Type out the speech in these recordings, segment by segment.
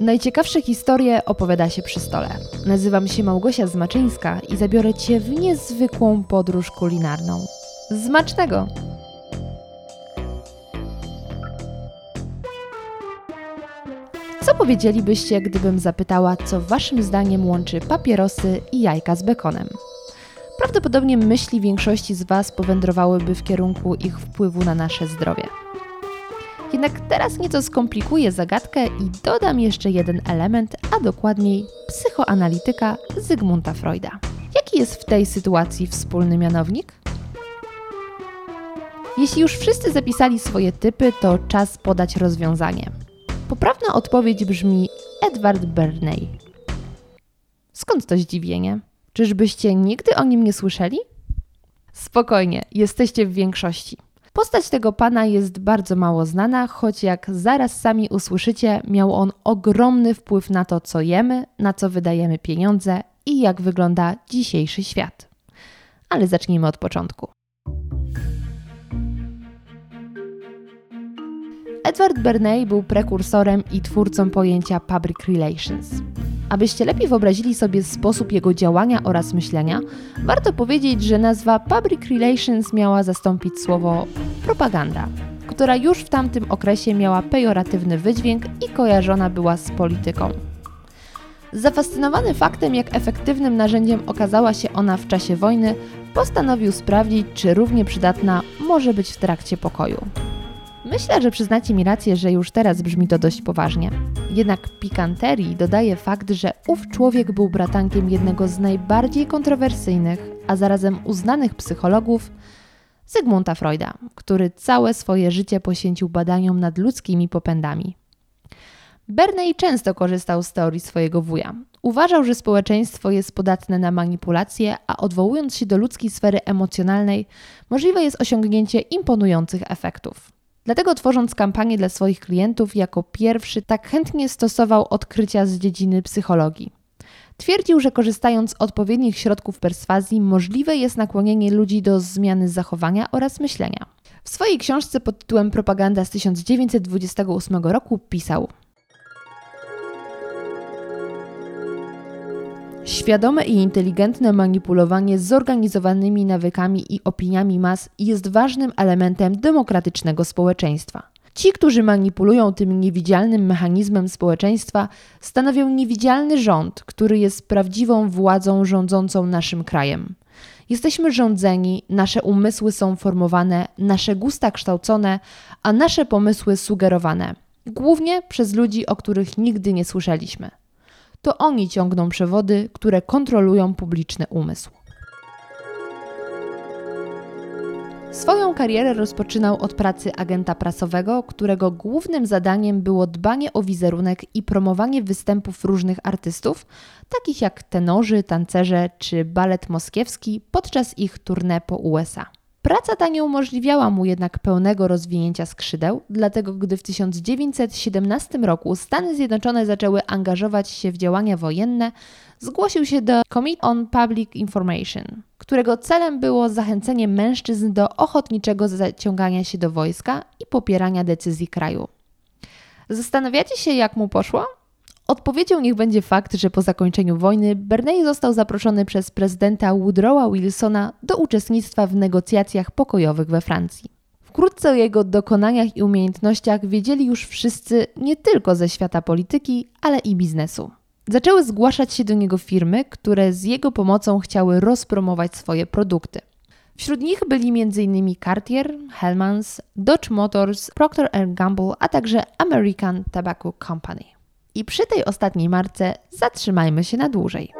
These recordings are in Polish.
Najciekawsze historie opowiada się przy stole. Nazywam się Małgosia Zmaczyńska i zabiorę Cię w niezwykłą podróż kulinarną. Zmacznego! Co powiedzielibyście, gdybym zapytała, co Waszym zdaniem łączy papierosy i jajka z bekonem? Prawdopodobnie myśli większości z Was powędrowałyby w kierunku ich wpływu na nasze zdrowie. Jednak teraz nieco skomplikuję zagadkę i dodam jeszcze jeden element, a dokładniej psychoanalityka Zygmunta Freuda. Jaki jest w tej sytuacji wspólny mianownik? Jeśli już wszyscy zapisali swoje typy, to czas podać rozwiązanie. Poprawna odpowiedź brzmi Edward Bernay. Skąd to zdziwienie? Czyżbyście nigdy o nim nie słyszeli? Spokojnie, jesteście w większości. Postać tego pana jest bardzo mało znana, choć jak zaraz sami usłyszycie, miał on ogromny wpływ na to, co jemy, na co wydajemy pieniądze i jak wygląda dzisiejszy świat. Ale zacznijmy od początku. Edward Bernay był prekursorem i twórcą pojęcia public relations. Abyście lepiej wyobrazili sobie sposób jego działania oraz myślenia, warto powiedzieć, że nazwa public relations miała zastąpić słowo propaganda, która już w tamtym okresie miała pejoratywny wydźwięk i kojarzona była z polityką. Zafascynowany faktem, jak efektywnym narzędziem okazała się ona w czasie wojny, postanowił sprawdzić, czy równie przydatna może być w trakcie pokoju. Myślę, że przyznacie mi rację, że już teraz brzmi to dość poważnie. Jednak pikanterii dodaje fakt, że ów człowiek był bratankiem jednego z najbardziej kontrowersyjnych, a zarazem uznanych psychologów, Zygmunta Freuda, który całe swoje życie poświęcił badaniom nad ludzkimi popędami. Bernay często korzystał z teorii swojego wuja. Uważał, że społeczeństwo jest podatne na manipulacje, a odwołując się do ludzkiej sfery emocjonalnej, możliwe jest osiągnięcie imponujących efektów. Dlatego tworząc kampanię dla swoich klientów, jako pierwszy tak chętnie stosował odkrycia z dziedziny psychologii. Twierdził, że korzystając z odpowiednich środków perswazji możliwe jest nakłonienie ludzi do zmiany zachowania oraz myślenia. W swojej książce pod tytułem Propaganda z 1928 roku pisał: Świadome i inteligentne manipulowanie zorganizowanymi nawykami i opiniami mas jest ważnym elementem demokratycznego społeczeństwa. Ci, którzy manipulują tym niewidzialnym mechanizmem społeczeństwa, stanowią niewidzialny rząd, który jest prawdziwą władzą rządzącą naszym krajem. Jesteśmy rządzeni, nasze umysły są formowane, nasze gusta kształcone, a nasze pomysły sugerowane, głównie przez ludzi, o których nigdy nie słyszeliśmy to oni ciągną przewody, które kontrolują publiczny umysł. Swoją karierę rozpoczynał od pracy agenta prasowego, którego głównym zadaniem było dbanie o wizerunek i promowanie występów różnych artystów, takich jak tenorzy, tancerze czy balet moskiewski podczas ich tournée po USA. Praca ta nie umożliwiała mu jednak pełnego rozwinięcia skrzydeł, dlatego gdy w 1917 roku Stany Zjednoczone zaczęły angażować się w działania wojenne, zgłosił się do Committee on Public Information, którego celem było zachęcenie mężczyzn do ochotniczego zaciągania się do wojska i popierania decyzji kraju. Zastanawiacie się, jak mu poszło? Odpowiedzią niech będzie fakt, że po zakończeniu wojny Bernay został zaproszony przez prezydenta Woodrowa Wilsona do uczestnictwa w negocjacjach pokojowych we Francji. Wkrótce o jego dokonaniach i umiejętnościach wiedzieli już wszyscy nie tylko ze świata polityki, ale i biznesu. Zaczęły zgłaszać się do niego firmy, które z jego pomocą chciały rozpromować swoje produkty. Wśród nich byli m.in. Cartier, Hellmans, Dodge Motors, Procter Gamble, a także American Tobacco Company. I przy tej ostatniej marce zatrzymajmy się na dłużej.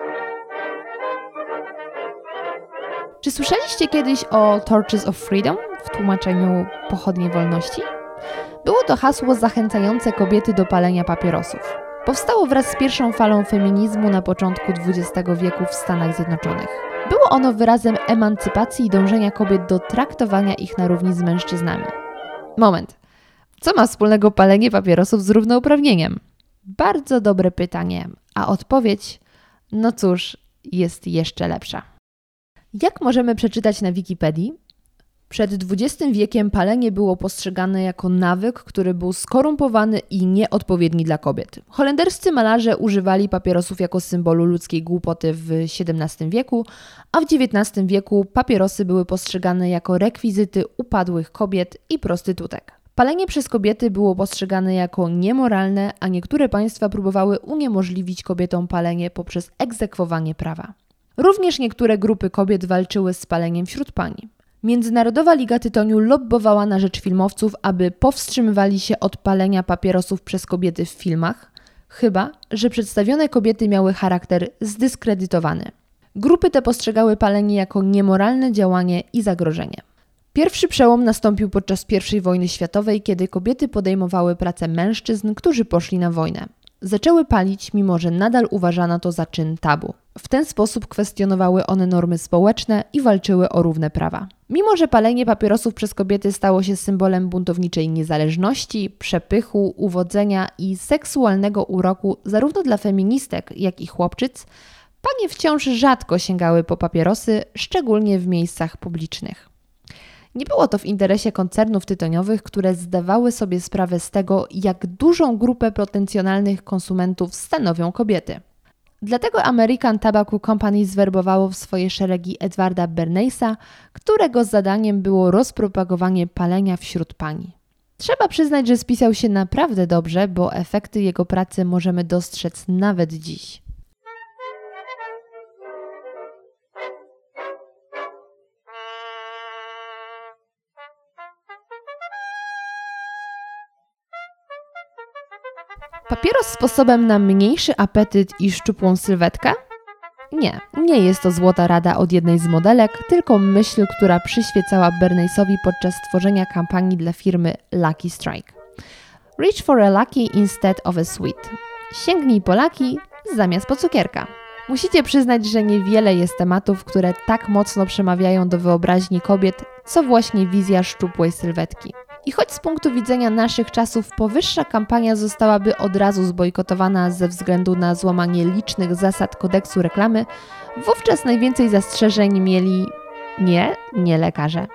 Czy słyszeliście kiedyś o Torches of Freedom w tłumaczeniu pochodnie wolności? Było to hasło zachęcające kobiety do palenia papierosów. Powstało wraz z pierwszą falą feminizmu na początku XX wieku w Stanach Zjednoczonych. Było ono wyrazem emancypacji i dążenia kobiet do traktowania ich na równi z mężczyznami. Moment. Co ma wspólnego palenie papierosów z równouprawnieniem? Bardzo dobre pytanie, a odpowiedź, no cóż, jest jeszcze lepsza. Jak możemy przeczytać na Wikipedii? Przed XX wiekiem palenie było postrzegane jako nawyk, który był skorumpowany i nieodpowiedni dla kobiet. Holenderscy malarze używali papierosów jako symbolu ludzkiej głupoty w XVII wieku, a w XIX wieku papierosy były postrzegane jako rekwizyty upadłych kobiet i prostytutek. Palenie przez kobiety było postrzegane jako niemoralne, a niektóre państwa próbowały uniemożliwić kobietom palenie poprzez egzekwowanie prawa. Również niektóre grupy kobiet walczyły z paleniem wśród pani. Międzynarodowa Liga Tytoniu lobbowała na rzecz filmowców, aby powstrzymywali się od palenia papierosów przez kobiety w filmach, chyba że przedstawione kobiety miały charakter zdyskredytowany. Grupy te postrzegały palenie jako niemoralne działanie i zagrożenie. Pierwszy przełom nastąpił podczas I wojny światowej, kiedy kobiety podejmowały pracę mężczyzn, którzy poszli na wojnę. Zaczęły palić, mimo że nadal uważano to za czyn tabu. W ten sposób kwestionowały one normy społeczne i walczyły o równe prawa. Mimo, że palenie papierosów przez kobiety stało się symbolem buntowniczej niezależności, przepychu, uwodzenia i seksualnego uroku zarówno dla feministek, jak i chłopczyc, panie wciąż rzadko sięgały po papierosy, szczególnie w miejscach publicznych. Nie było to w interesie koncernów tytoniowych, które zdawały sobie sprawę z tego, jak dużą grupę potencjalnych konsumentów stanowią kobiety. Dlatego American Tobacco Company zwerbowało w swoje szeregi Edwarda Bernaysa, którego zadaniem było rozpropagowanie palenia wśród pani. Trzeba przyznać, że spisał się naprawdę dobrze, bo efekty jego pracy możemy dostrzec nawet dziś. Papieros sposobem na mniejszy apetyt i szczupłą sylwetkę? Nie, nie jest to złota rada od jednej z modelek, tylko myśl, która przyświecała Bernaysowi podczas tworzenia kampanii dla firmy Lucky Strike. Reach for a lucky instead of a sweet. Sięgnij po lucky zamiast po cukierka. Musicie przyznać, że niewiele jest tematów, które tak mocno przemawiają do wyobraźni kobiet, co właśnie wizja szczupłej sylwetki. I choć z punktu widzenia naszych czasów powyższa kampania zostałaby od razu zbojkotowana ze względu na złamanie licznych zasad kodeksu reklamy, wówczas najwięcej zastrzeżeń mieli nie, nie lekarze.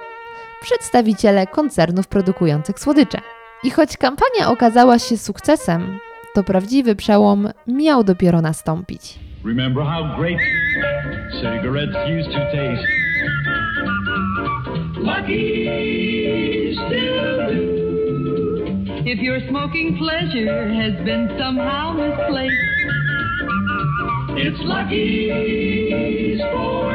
Przedstawiciele koncernów produkujących słodycze. I choć kampania okazała się sukcesem, to prawdziwy przełom miał dopiero nastąpić. Remember how great cigarettes used to taste. Lucky If your smoking pleasure has been somehow misplaced, it's Lucky's for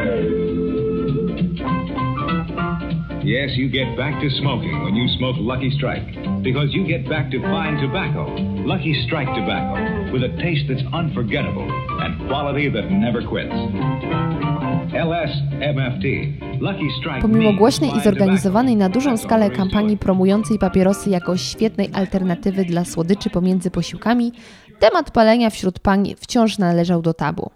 Yes, you get back to smoking when you smoke Lucky Strike. Because you get back to fine tobacco. Lucky Strike tobacco. With a taste that's unforgettable and quality that never quits. Pomimo głośnej i zorganizowanej na dużą skalę kampanii promującej papierosy jako świetnej alternatywy dla słodyczy pomiędzy posiłkami, temat palenia wśród pań wciąż należał do tabu.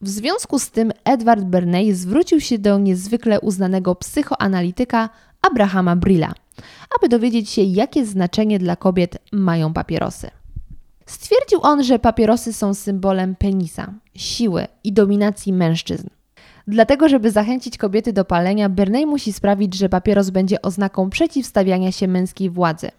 W związku z tym Edward Bernay zwrócił się do niezwykle uznanego psychoanalityka Abrahama Brilla, aby dowiedzieć się, jakie znaczenie dla kobiet mają papierosy. Stwierdził on, że papierosy są symbolem penisa, siły i dominacji mężczyzn. Dlatego, żeby zachęcić kobiety do palenia, Bernay musi sprawić, że papieros będzie oznaką przeciwstawiania się męskiej władzy,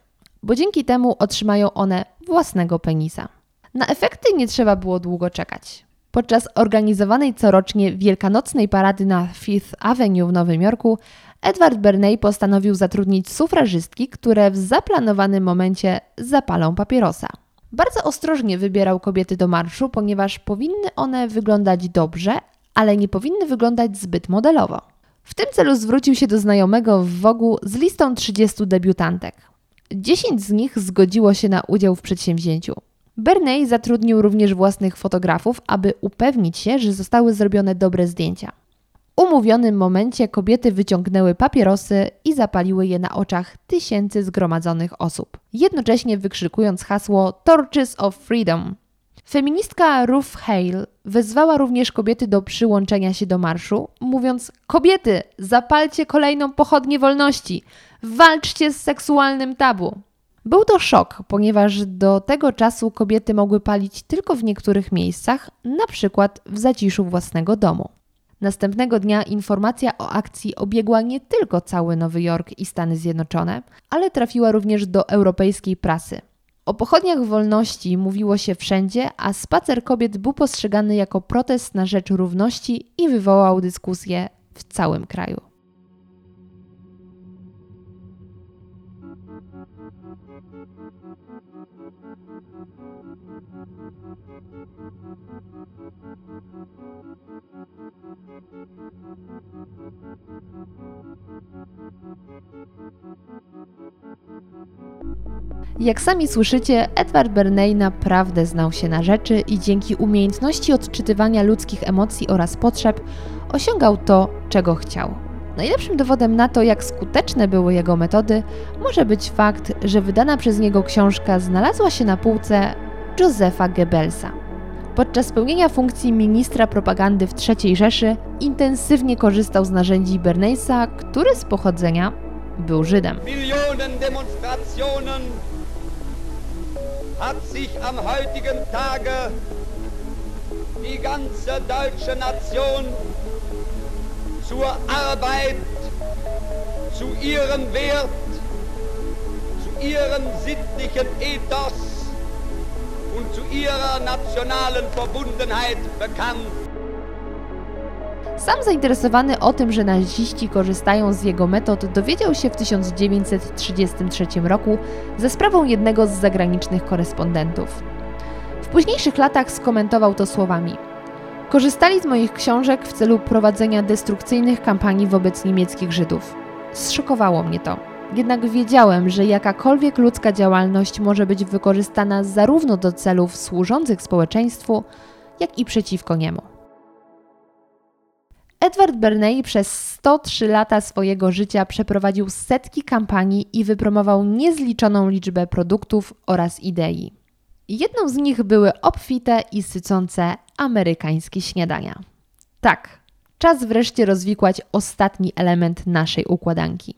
bo dzięki temu otrzymają one własnego penisa. Na efekty nie trzeba było długo czekać. Podczas organizowanej corocznie wielkanocnej parady na Fifth Avenue w Nowym Jorku, Edward Bernay postanowił zatrudnić sufrażystki, które w zaplanowanym momencie zapalą papierosa. Bardzo ostrożnie wybierał kobiety do marszu, ponieważ powinny one wyglądać dobrze, ale nie powinny wyglądać zbyt modelowo. W tym celu zwrócił się do znajomego w Wogu z listą 30 debiutantek. 10 z nich zgodziło się na udział w przedsięwzięciu. Bernay zatrudnił również własnych fotografów, aby upewnić się, że zostały zrobione dobre zdjęcia. W umówionym momencie kobiety wyciągnęły papierosy i zapaliły je na oczach tysięcy zgromadzonych osób, jednocześnie wykrzykując hasło Torches of Freedom. Feministka Ruth Hale wezwała również kobiety do przyłączenia się do marszu, mówiąc: Kobiety, zapalcie kolejną pochodnię wolności, walczcie z seksualnym tabu. Był to szok, ponieważ do tego czasu kobiety mogły palić tylko w niektórych miejscach, na przykład w zaciszu własnego domu. Następnego dnia informacja o akcji obiegła nie tylko cały Nowy Jork i Stany Zjednoczone, ale trafiła również do europejskiej prasy. O pochodniach wolności mówiło się wszędzie, a spacer kobiet był postrzegany jako protest na rzecz równości i wywołał dyskusję w całym kraju. Jak sami słyszycie, Edward Bernay naprawdę znał się na rzeczy i dzięki umiejętności odczytywania ludzkich emocji oraz potrzeb osiągał to, czego chciał. Najlepszym dowodem na to, jak skuteczne były jego metody, może być fakt, że wydana przez niego książka znalazła się na półce Josefa Goebbelsa. Podczas pełnienia funkcji ministra propagandy w III Rzeszy intensywnie korzystał z narzędzi Bernaysa, który z pochodzenia był Żydem. Hat sich am heutigen Tage die ganze deutsche Nation zur Arbeit, zu ihrem Wert, zu ihrem sittlichen Ethos und zu ihrer nationalen Verbundenheit bekannt. Sam zainteresowany o tym, że naziści korzystają z jego metod, dowiedział się w 1933 roku ze sprawą jednego z zagranicznych korespondentów. W późniejszych latach skomentował to słowami: Korzystali z moich książek w celu prowadzenia destrukcyjnych kampanii wobec niemieckich Żydów. Zszokowało mnie to. Jednak wiedziałem, że jakakolwiek ludzka działalność może być wykorzystana zarówno do celów służących społeczeństwu, jak i przeciwko niemu. Edward Bernay przez 103 lata swojego życia przeprowadził setki kampanii i wypromował niezliczoną liczbę produktów oraz idei. Jedną z nich były obfite i sycące amerykańskie śniadania. Tak, czas wreszcie rozwikłać ostatni element naszej układanki.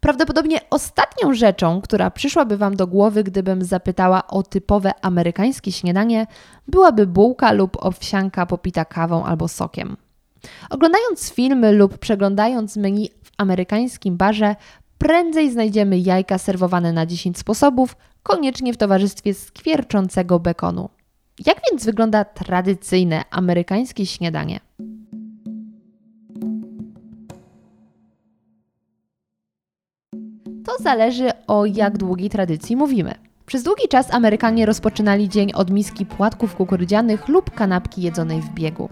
Prawdopodobnie ostatnią rzeczą, która przyszłaby Wam do głowy, gdybym zapytała o typowe amerykańskie śniadanie, byłaby bułka lub owsianka popita kawą albo sokiem. Oglądając filmy lub przeglądając menu w amerykańskim barze, prędzej znajdziemy jajka serwowane na 10 sposobów, koniecznie w towarzystwie skwierczącego bekonu. Jak więc wygląda tradycyjne amerykańskie śniadanie? To zależy o jak długiej tradycji mówimy. Przez długi czas Amerykanie rozpoczynali dzień od miski płatków kukurydzianych lub kanapki jedzonej w biegu.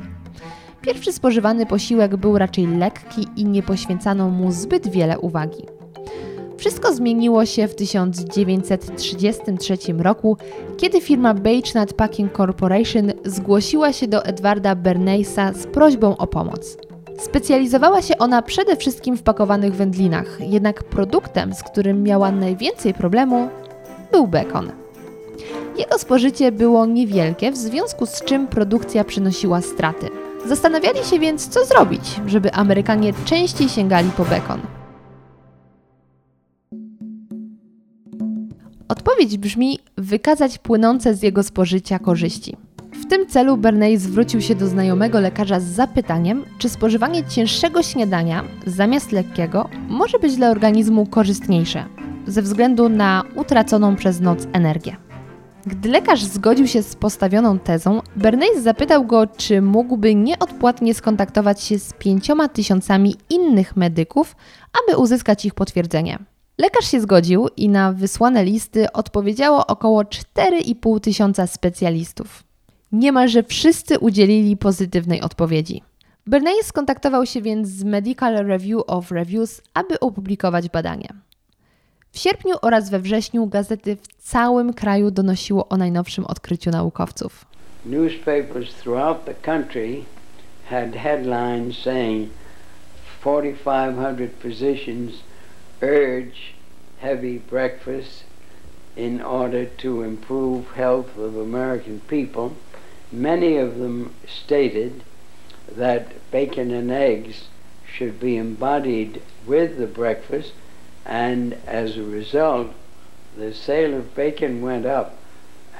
Pierwszy spożywany posiłek był raczej lekki i nie poświęcano mu zbyt wiele uwagi. Wszystko zmieniło się w 1933 roku, kiedy firma Beechnut Packing Corporation zgłosiła się do Edwarda Bernaysa z prośbą o pomoc. Specjalizowała się ona przede wszystkim w pakowanych wędlinach, jednak produktem, z którym miała najwięcej problemu, był bekon. Jego spożycie było niewielkie, w związku z czym produkcja przynosiła straty. Zastanawiali się więc, co zrobić, żeby Amerykanie częściej sięgali po bekon. Odpowiedź brzmi wykazać płynące z jego spożycia korzyści. W tym celu Bernay zwrócił się do znajomego lekarza z zapytaniem, czy spożywanie cięższego śniadania zamiast lekkiego może być dla organizmu korzystniejsze ze względu na utraconą przez noc energię. Gdy lekarz zgodził się z postawioną tezą, Bernays zapytał go, czy mógłby nieodpłatnie skontaktować się z pięcioma tysiącami innych medyków, aby uzyskać ich potwierdzenie. Lekarz się zgodził i na wysłane listy odpowiedziało około 4,5 tysiąca specjalistów. Niemalże wszyscy udzielili pozytywnej odpowiedzi. Bernays skontaktował się więc z Medical Review of Reviews, aby opublikować badanie. W sierpniu oraz we wrześniu gazety w całym kraju donosiło o najnowszym odkryciu naukowców. Newspapers throughout the country had headlines saying 4500 physicians urge heavy breakfast in order to improve health of American people. Many of them stated that bacon and eggs should be embodied with the breakfast and as a result, the sale of bacon went up,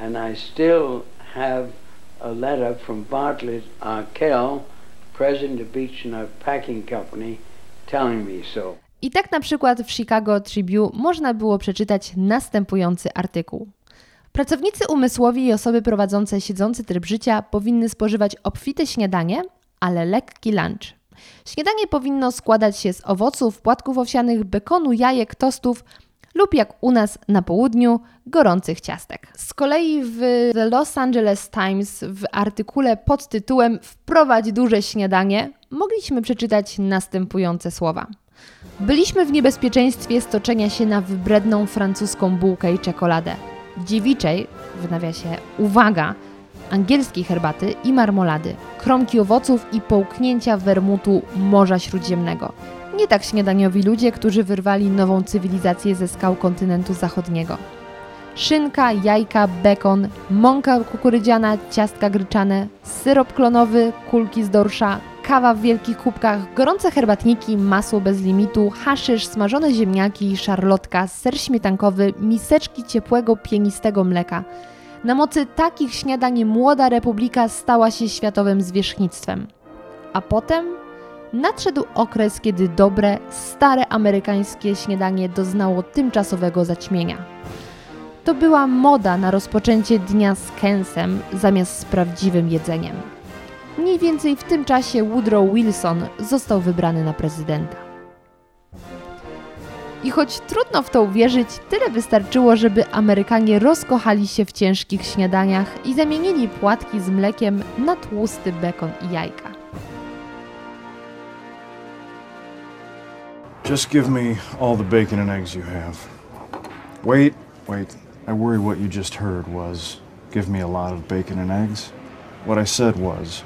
and I still have a letter from Bartlett Arkell president of Beach Packing Company telling me so. I tak na przykład w Chicago Tribune można było przeczytać następujący artykuł. Pracownicy umysłowi i osoby prowadzące siedzący tryb życia powinny spożywać obfite śniadanie, ale lekki lunch. Śniadanie powinno składać się z owoców, płatków owsianych, bekonu, jajek, tostów lub jak u nas na południu, gorących ciastek. Z kolei w The Los Angeles Times w artykule pod tytułem Wprowadź duże śniadanie mogliśmy przeczytać następujące słowa. Byliśmy w niebezpieczeństwie stoczenia się na wybredną francuską bułkę i czekoladę. Dziewiczej, w nawiasie uwaga, angielskiej herbaty i marmolady, kromki owoców i połknięcia wermutu Morza Śródziemnego. Nie tak śniadaniowi ludzie, którzy wyrwali nową cywilizację ze skał kontynentu zachodniego. Szynka, jajka, bekon, mąka kukurydziana, ciastka gryczane, syrop klonowy, kulki z dorsza, kawa w wielkich kubkach, gorące herbatniki, masło bez limitu, haszysz, smażone ziemniaki, szarlotka, ser śmietankowy, miseczki ciepłego, pienistego mleka. Na mocy takich śniadań młoda republika stała się światowym zwierzchnictwem. A potem nadszedł okres, kiedy dobre, stare amerykańskie śniadanie doznało tymczasowego zaćmienia. To była moda na rozpoczęcie dnia z kęsem zamiast z prawdziwym jedzeniem. Mniej więcej w tym czasie Woodrow Wilson został wybrany na prezydenta. I choć trudno w to uwierzyć, tyle wystarczyło, żeby Amerykanie rozkochali się w ciężkich śniadaniach i zamienili płatki z mlekiem na tłusty bekon i jajka. Just give me all the bacon and eggs you have. Wait, wait. I worry what you just heard was give me a lot of bacon and eggs. What I said was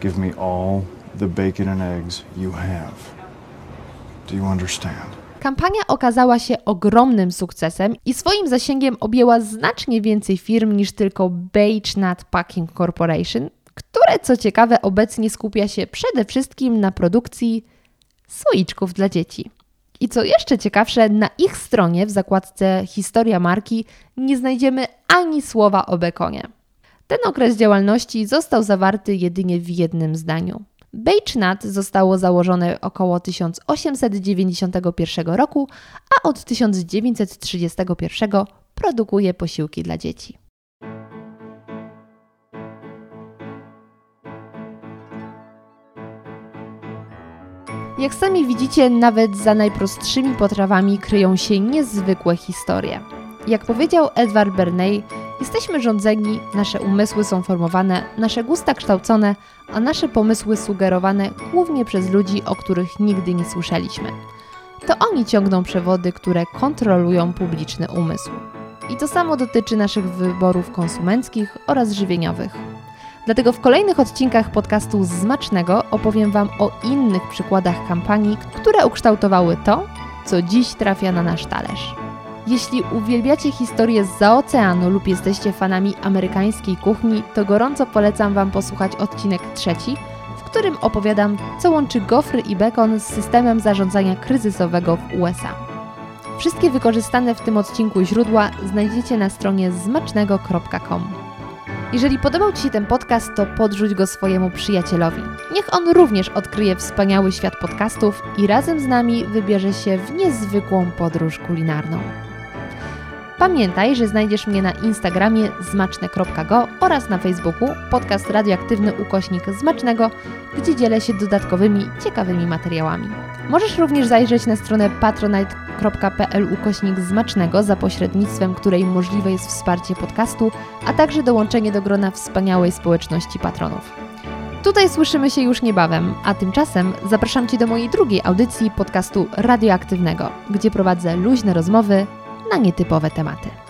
give me all the bacon and eggs you have. Do you understand? Kampania okazała się ogromnym sukcesem i swoim zasięgiem objęła znacznie więcej firm niż tylko Beige Nut Packing Corporation, które co ciekawe obecnie skupia się przede wszystkim na produkcji słoiczków dla dzieci. I co jeszcze ciekawsze, na ich stronie w zakładce Historia marki nie znajdziemy ani słowa o bekonie. Ten okres działalności został zawarty jedynie w jednym zdaniu. Beichnut zostało założone około 1891 roku, a od 1931 produkuje posiłki dla dzieci. Jak sami widzicie, nawet za najprostszymi potrawami kryją się niezwykłe historie. Jak powiedział Edward Bernay, jesteśmy rządzeni, nasze umysły są formowane, nasze gusta kształcone, a nasze pomysły sugerowane głównie przez ludzi, o których nigdy nie słyszeliśmy. To oni ciągną przewody, które kontrolują publiczny umysł. I to samo dotyczy naszych wyborów konsumenckich oraz żywieniowych. Dlatego w kolejnych odcinkach podcastu Zmacznego opowiem Wam o innych przykładach kampanii, które ukształtowały to, co dziś trafia na nasz talerz. Jeśli uwielbiacie historię z oceanu lub jesteście fanami amerykańskiej kuchni, to gorąco polecam Wam posłuchać odcinek trzeci, w którym opowiadam, co łączy gofry i bekon z systemem zarządzania kryzysowego w USA. Wszystkie wykorzystane w tym odcinku źródła znajdziecie na stronie zmacznego.com. Jeżeli podobał Ci się ten podcast, to podrzuć go swojemu przyjacielowi. Niech on również odkryje wspaniały świat podcastów i razem z nami wybierze się w niezwykłą podróż kulinarną. Pamiętaj, że znajdziesz mnie na Instagramie zmaczne.go oraz na Facebooku podcast radioaktywny ukośnik zmacznego, gdzie dzielę się dodatkowymi, ciekawymi materiałami. Możesz również zajrzeć na stronę patronite.pl ukośnik zmacznego, za pośrednictwem której możliwe jest wsparcie podcastu, a także dołączenie do grona wspaniałej społeczności patronów. Tutaj słyszymy się już niebawem, a tymczasem zapraszam Cię do mojej drugiej audycji podcastu radioaktywnego, gdzie prowadzę luźne rozmowy na nietypowe tematy.